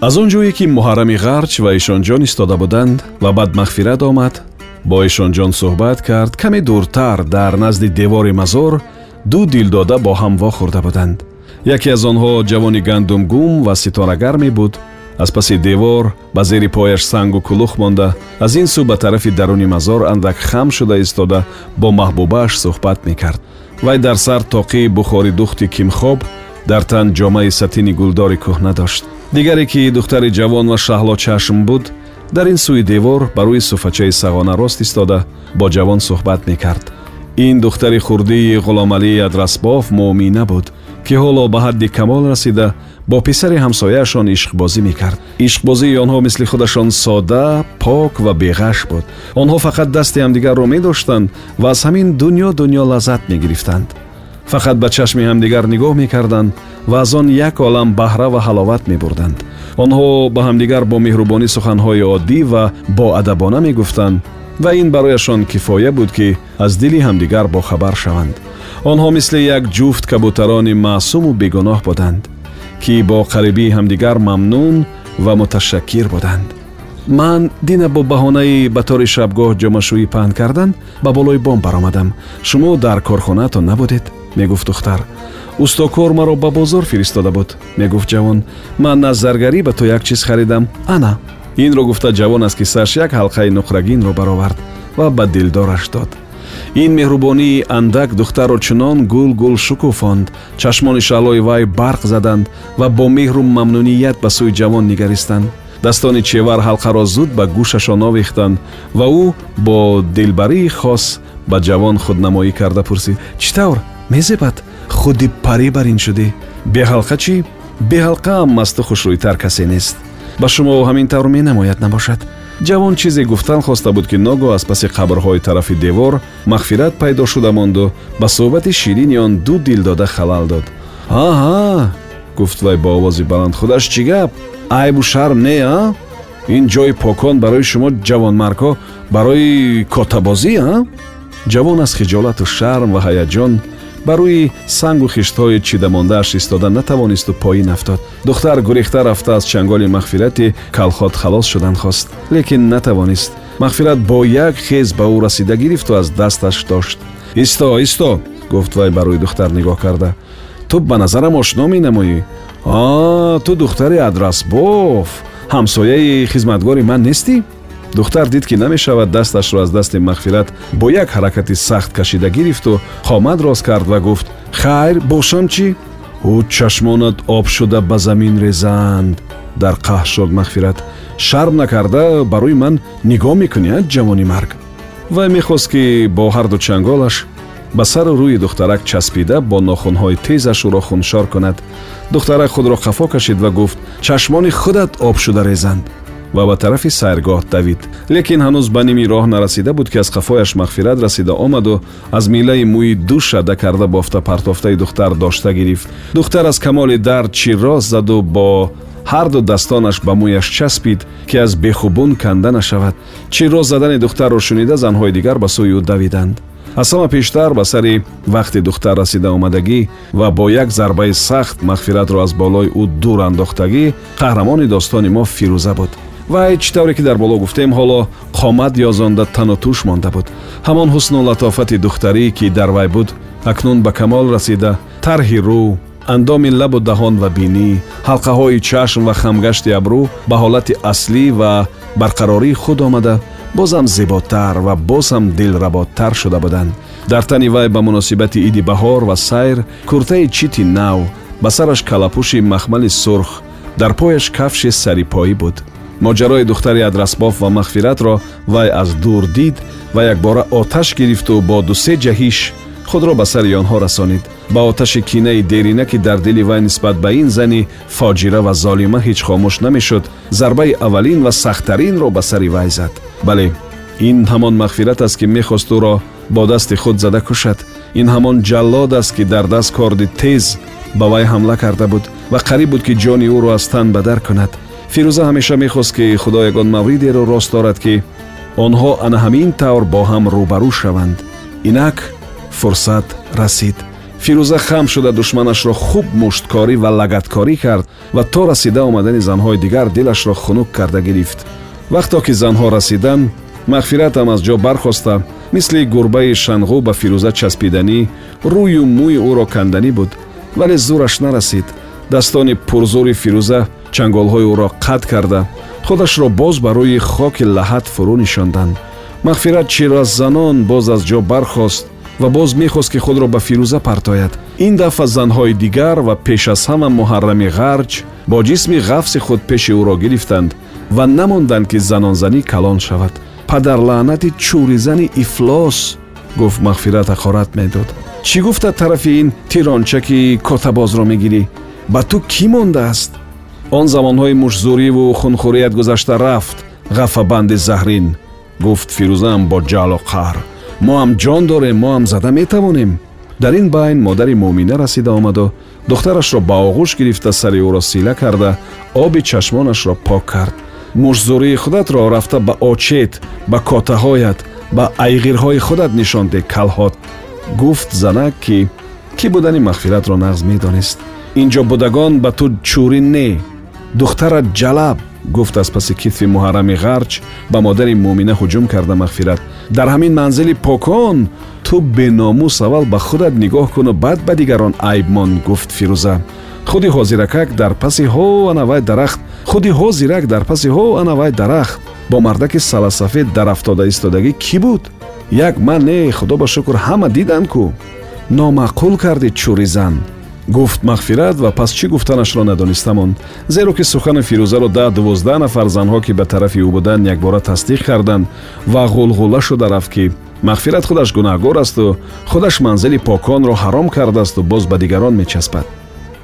аз он ҷое ки муҳаррами ғарч ва ишонҷон истода буданд ва баъд мағфират омад бо ишонҷон суҳбат кард каме дуртар дар назди девори мазор ду дилдода бо ҳам вохӯрда буданд. Яке аз онҳо ҷавони гандумгум ва ситорагар мебуд аз паси девор ба зери пояш сангу кулух монда аз ин сӯ ба тарафи даруни мазор андак хам шуда истода бо маҳбубааш суҳбат мекард. Вай дар сар тоқии бухори духти кимхоб дар тан ҷомаи сатини гулдори кӯҳна дошт дигаре ки духтари ҷавон ва шаҳло чашм буд дар ин сӯи девор ба рӯи суфачаи сағона рост истода бо ҷавон суҳбат мекард. Ин духтари хурдии ғуломалии адрасбоф муъмина буд ки ҳоло ба ҳадди камол расида бо писари ҳамсояашон ишқбозӣ мекард. Ишқбозии онҳо мисли худашон сода пок ва беғаш буд. Онҳо фақат дасти ҳамдигарро медоштанд ва аз ҳамин дунё дунё лаззат мегирифтанд фақат ба чашми ҳамдигар нигоҳ мекарданд ва аз он як олам баҳра ва ҳаловат мебурданд. Онҳо ба ҳамдигар бо меҳрубонӣ суханҳои оддӣ ва боадабона мегуфтанд ва ин барояшон кифоя буд ки аз дили ҳамдигар бохабар шаванд. Онҳо мисли як ҷуфт кабутарони маъсуму бегуноҳ буданд ки бо қарибии ҳамдигар мамнун ва муташаккир буданд. Ман дина бо баҳонаи ба тори шабгоҳ ҷомашӯӣ паҳн кардан ба болои бом баромадам. Шумо дар корхонаатон набудед мегуфт духтар. Устокор маро ба бозор фиристода буд. Мегуфт ҷавон ман аз заргарӣ ба ту як чиз харидам. Ана. Инро гуфта ҷавон аз киссааш як ҳалқаи нуқрагинро баровард ва ба дилдораш дод. Ин меҳрубонии андак духтарро чунон гул гул шукуфонд чашмони шаълои вай барқ заданд ва бо меҳру мамнуният ба сӯи ҷавон нигаристанд. Дастони чевар ҳалқаро зуд ба гӯшашон овехтанд ва ӯ бо дилбарии хос ба ҷавон худнамоӣ карда пурсид. Чӣ тавр мезебад худи парӣ бар ин шудӣ беҳалқа чӣ? Беҳалқаам аз ту хушрӯйтар касе нест. Ба шумо ҳамин тавр менамояд набошад. Ҷавон чизе гуфтан хоста буд ки ногоҳ аз паси қабрҳои тарафи девор мағфират пайдо шуда монду ба суҳбати ширини он ду дилдода халал дод. Аҳа! гуфт вай бо овози баланд худаш чӣ гап? Айбу шарм не а? Ин ҷои покон барои шумо ҷавонмардҳо барои котабозӣ а? Ҷавон аз хиҷолату шарм ва ҳаяҷон ба рӯи сангу хиштҳои чидамондааш истода натавонисту поин афтод. Духтар гурехта рафта аз чанголи мағфирати калхот халос шудан хост. Лекин натавонист мағфират бо як хез ба ӯ расида гирифту аз дасташ дошт. Исто исто гуфт вай ба рӯи духтар нигоҳ карда. Ту ба назарам ошно менамоӣ а ту духтари адрасбоф ҳамсояи хизматгори ман нестӣ духтар дид ки намешавад дасташро аз дасти мағфират бо як ҳаракати сахт кашида гирифту хомад рост кард ва гуфт хайр бошам чӣ? Ӯ чашмонат об шуда ба замин резанд. Дар қаҳр шуд мағфират шарм накарда ба рӯи ман нигоҳ мекунӣ ҷавони марг? Вай мехост ки бо ҳарду чанголаш ба сару рӯи духтарак часпида бо нохунҳои тезаш ӯро хуншор кунад. Духтарак худро қафо кашид ва гуфт чашмони худат об шуда резанд ва ба тарафи сайргоҳ давид лекин ҳанӯз ба ними роҳ нарасида буд ки аз қафояш мағфират расида омаду аз миллаи мӯи ду шада карда бофта партофтаи духтар дошта гирифт духтар аз камоли дард чирроз заду бо ҳарду дастонаш ба мӯяш часпид ки аз бехубун канда нашавад чирроз задани духтарро шунида занҳои дигар ба сӯи ӯ давиданд аз ҳама пештар ба сари вақти духтар расида омадагӣ ва бо як зарбаи сахт мағфиратро аз болои ӯ дур андохтагӣ қаҳрамони достони мо фирӯза буд вай чӣ тавре ки дар боло гуфтем ҳоло қомат ёзонда тану туш монда буд. Ҳамон ҳусну латофати духтарӣ ки дар вай буд акнун ба камол расида тарҳи рӯ андоми лабу даҳон ва бинӣ ҳалқаҳои чашм ва хамгашти абрӯ ба ҳолати аслӣ ва барқарории худ омада бозам зеботар ва боз ҳам дилработтар шуда буданд. Дар тани вай ба муносибати иди баҳор ва сайр куртаи чити нав ба сараш калапуши махмали сурх дар пояш кафши сарипоӣ буд моҷарои духтари адрасбоф ва мағфиратро вай аз дур дид ва якбора оташ гирифту бо дусе ҷаҳиш худро ба сари онҳо расонид. Ба оташи кинаи дерина ки дар дили вай нисбат ба ин зани фоҷира ва золима ҳеҷ хомӯш намешуд зарбаи аввалин ва сахттаринро ба сари вай зад. Бале ин ҳамон мағфират аст ки мехост ӯро бо дасти худ зада кушад. Ин ҳамон ҷаллод аст ки дар даст корди тез ба вай ҳамла карда буд ва қариб буд ки ҷони ӯро аз тан ба дар кунад фирӯза ҳамеша мехост ки худо ягон мавридеро рост дорад ки онҳо ана ҳамин тавр бо ҳам рӯбарӯ шаванд. Инак фурсат расид. Фирӯза хам шуда душманашро хуб мушткорӣ ва лагаткорӣ кард ва то расида омадани занҳои дигар дилашро хунук карда гирифт. Вақто ки занҳо расиданд мағфиратам аз ҷо бархоста. Мисли гурбаи шанғу ба фирӯза часпиданӣ рӯю мӯи ӯро канданӣ буд. Вале зӯраш нарасиддастони пурзури фирӯза чанголҳои ӯро қатъ карда. Худашро боз ба рӯи хоки лаҳат фурӯ нишонданд. Мағфират чираззанон боз аз ҷо бархост ва боз мехост ки худро ба фирӯза партояд. Ин дафъа занҳои дигар ва пеш аз ҳама муҳаррами ғарҷ бо ҷисми ғафси худ пеши ӯро гирифтанд ва намонданд ки занонзанӣ калон шавад. Падарлаънати чӯризани ифлос гуфт мағфират ҳақорат медод чӣ гуфта тарафи ин тиронча ки котабозро мегирӣ? Ба ту кӣ мондааст он замонҳои мушзӯриву хунхӯрият гузашта рафт ғафабанди заҳрин. Гуфт фирӯзаам бо ҷалу қаҳр. Мо ҳам ҷон дорем мо ҳам зада метавонем дар ин байн модари муъмина расида омаду духтарашро ба оғӯш гирифта сари ӯро сила карда оби чашмонашро пок кард. Мушзӯрии худатро рафта ба очет ба котаҳоят ба айғирҳои худат нишон де калҳот. Гуфт занак ки кӣ будани мағфиратро нағз медонист. Ин ҷо будагон ба ту чӯрин не духтарат ҷалаб гуфт аз паси китфи муҳаррами ғарч ба модари муъмина ҳуҷум карда мағфират. Дар ҳамин манзили покон ту беномус аввал ба худат нигоҳ куну баъд ба дигарон айб мон гуфт фирӯза. Худи ҳозиракак дар паси ҳо анавай дарахт худи ҳозирак дар паси ҳо анавай дарахт бо мардаки саласафед дарафтода истодагӣ кӣ буд? Як ман не худо ба шукр ҳама диданд кӯ номаъқул кардид чӯри зан гуфт мағфират ва пас чӣ гуфтанашро надониста монд зеро ки сухани фирӯзаро даҳ дувоздаҳ нафар занҳо ки ба тарафи ӯ буданд якбора тасдиқ карданд ва ғулғула шуда рафт ки мағфират худаш гунаҳгор асту худаш манзили поконро ҳаром кардаасту боз ба дигарон мечаспад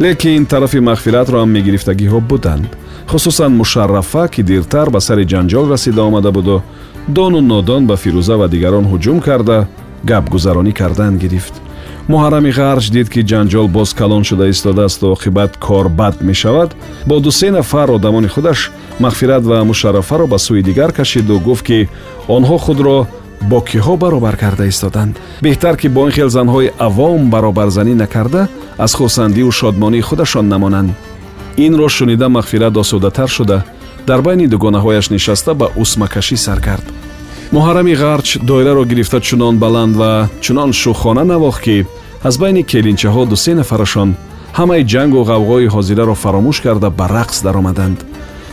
лекин тарафи мағфиратро ҳам мегирифтагиҳо буданд хусусан мушаррафа ки диртар ба сари ҷанҷол расида омада буду дону нодон ба фирӯза ва дигарон ҳуҷум карда гапгузаронӣ кардан гирифт муҳаррами ғарҷ дид ки ҷанҷол боз калон шуда истодаасту оқибат кор бад мешавад бо дусе нафар одамони худаш мағфират ва мушаррафаро ба сӯи дигар кашиду гуфт ки онҳо худро бо киҳо баробар карда истоданд. Беҳтар ки бо ин хел занҳои авом баробарзанӣ накарда аз хурсандию шодмонии худашон намонанд. Инро шунида мағфират осудатар шуда. Дар байни дугонаҳояш нишаста ба усмакашӣ сар кард муҳаррами ғарч доираро гирифта чунон баланд ва чунон шӯхона навохт ки аз байни келинчаҳо дусе нафарашон ҳамаи ҷангу ғавғои ҳозираро фаромӯш карда ба рақс даромаданд.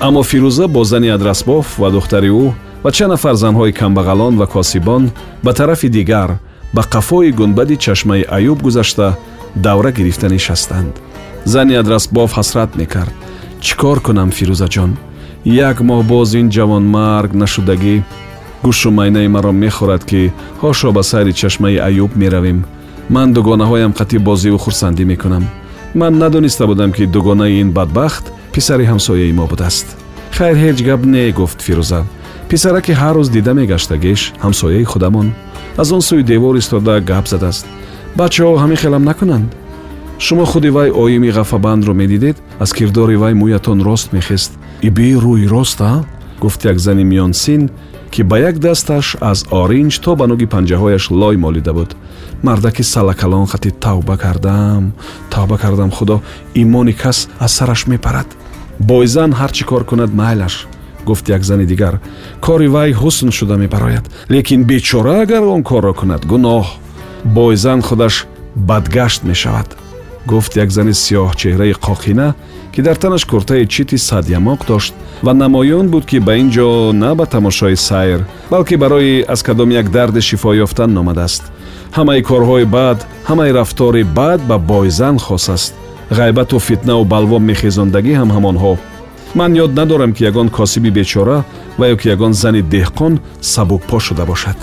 Аммо фирӯза бо зани адрасбоф ва духтари ӯ ва чанд нафар занҳои камбағалон ва косибон ба тарафи дигар ба қафои гунбади чашмаи аюб гузашта давра гирифта нишастанд. Зани адрасбоф ҳасрат мекард. Чӣ кор кунам фирӯзаҷон як моҳ боз ин ҷавонмарг нашудагӣ гӯшу майнаи маро мехӯрад ки ҳошо ба сайри чашмаи аюб меравем. Ман дугонаҳоям қатӣ бозиву хурсандӣ мекунам. Ман надониста будам ки дугонаи ин бадбахт писари ҳамсояи мо будааст. Хайр ҳеҷ гап не гуфт фирӯза. Писараки ҳар рӯз дида мегаштагеш ҳамсояи худамон. Аз он сӯи девор истода гап задааст. Бачаҳо ҳамин хелам накунанд. Шумо худи вай оими ғафабандро медидед аз кирдори вай мӯятон рост мехест. Иби рӯи роста гуфт як зани миёнсин ки ба як дасташ аз оринҷ то ба нуги панҷаҳояш лой молида буд. Мардаки салакалон хати тавба кардам тавба кардам худо имони кас аз сараш мепарад. Бойзан ҳар чӣ кор кунад майлаш гуфт як зани дигар. Кори вай ҳусн шуда мебарояд лекин бечора агар он корро кунад гуноҳ. Бойзан худаш бадгашт мешавад гуфт як зани сиёҳчеҳраи қоқина ки дар танаш куртаи чити садямоқ дошт ва намоён буд ки ба ин ҷо на ба тамошои сайр балки барои аз кадом як дарди шифо ёфтан омадааст ҳамаи корҳои бад ҳамаи рафтори бад ба бойзан хос аст. Ғайбату фитнаву балво мехезондагӣ ҳам ҳамонҳо. Ман ёд надорам ки ягон косиби бечора ва ё ки ягон зани деҳқон сабукпо шуда бошад.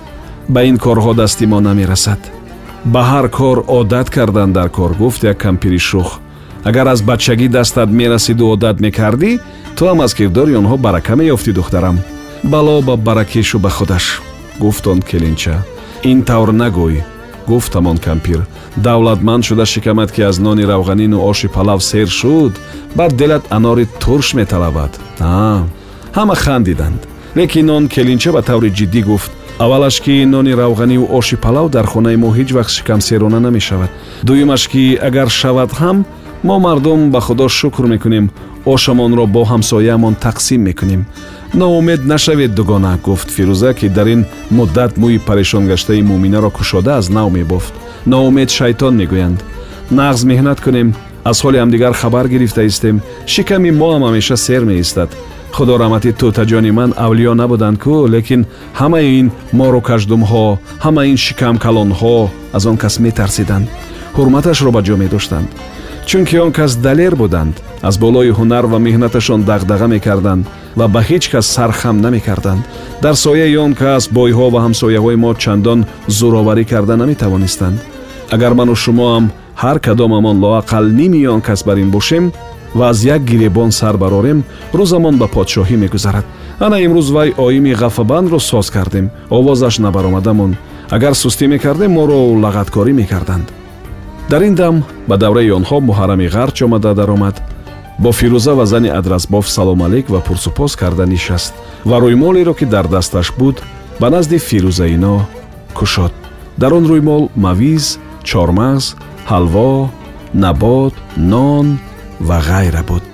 Ба ин корҳо дасти мо намерасад ба ҳар кор одат кардан дар кор гуфт як кампири шух. Агар аз бачагӣ дастат мерасиду одат мекардӣ ту ҳам аз кирдори онҳо барака меёфтӣ духтарам. Бало ба баракешу ба худаш гуфт он келинча. Ин тавр нагӯй гуфт ҳамон кампир. Давлатманд шуда шикамад ки аз нони равғанину оши палав сер шуд бар дилат анори турш металабад а ҳама хандиданд. Лекин он келинча ба таври ҷиддӣ гуфт аввалаш ки нони равғанию оши палав дар хонаи мо ҳеҷ вақт шикамсерона намешавад. Дуюмаш ки агар шавад ҳам мо мардум ба худо шукр мекунем. Ошамонро бо ҳамсояамон тақсим мекунем. Ноумед нашавед дугона гуфт фирӯза ки дар ин муддат мӯи парешонгаштаи мӯминаро кушода аз нав мебофт. Ноумед шайтон мегӯянд. Нағз меҳнат кунем. Аз ҳоли ҳамдигар хабар гирифта истем шиками моам ҳамеша сер меистад худо раҳмати тӯтаҷони ман авлиё набуданд кӯ лекин ҳамаи ин мору каждумҳо ҳамаи ин шикамкалонҳо аз он кас метарсиданд. Ҳурматашро ба ҷо медоштанд. Чунки он кас далер буданд аз болои ҳунар ва меҳнаташон дағдаға мекарданд ва ба ҳеҷ кас сархам намекарданд. Дар сояи он кас бойҳо ва ҳамсояҳои мо чандон зӯроварӣ карда наметавонистанд. Агар ману шумоам ҳар кадомамон лоақал ними он кас бар ин бошем ва аз як гиребон сар барорем рӯзамон ба подшоҳӣ мегузарад. Ана имрӯз вай оими ғафабандро соз кардем. Овозаш набаромадамон. Агар сустӣ мекардем моро лағаткорӣ мекарданд. Дар ин дам ба давраи онҳо муҳаррами ғарч омада даромад. Бо фирӯза ва зани адразбоф саломалик ва пурсупос карда нишаст. Ва рӯймолеро ки дар дасташ буд ба назди фирӯзаино кушод. Дар он рӯймол мавиз чормағз ҳалво набот нон ва ғайра буд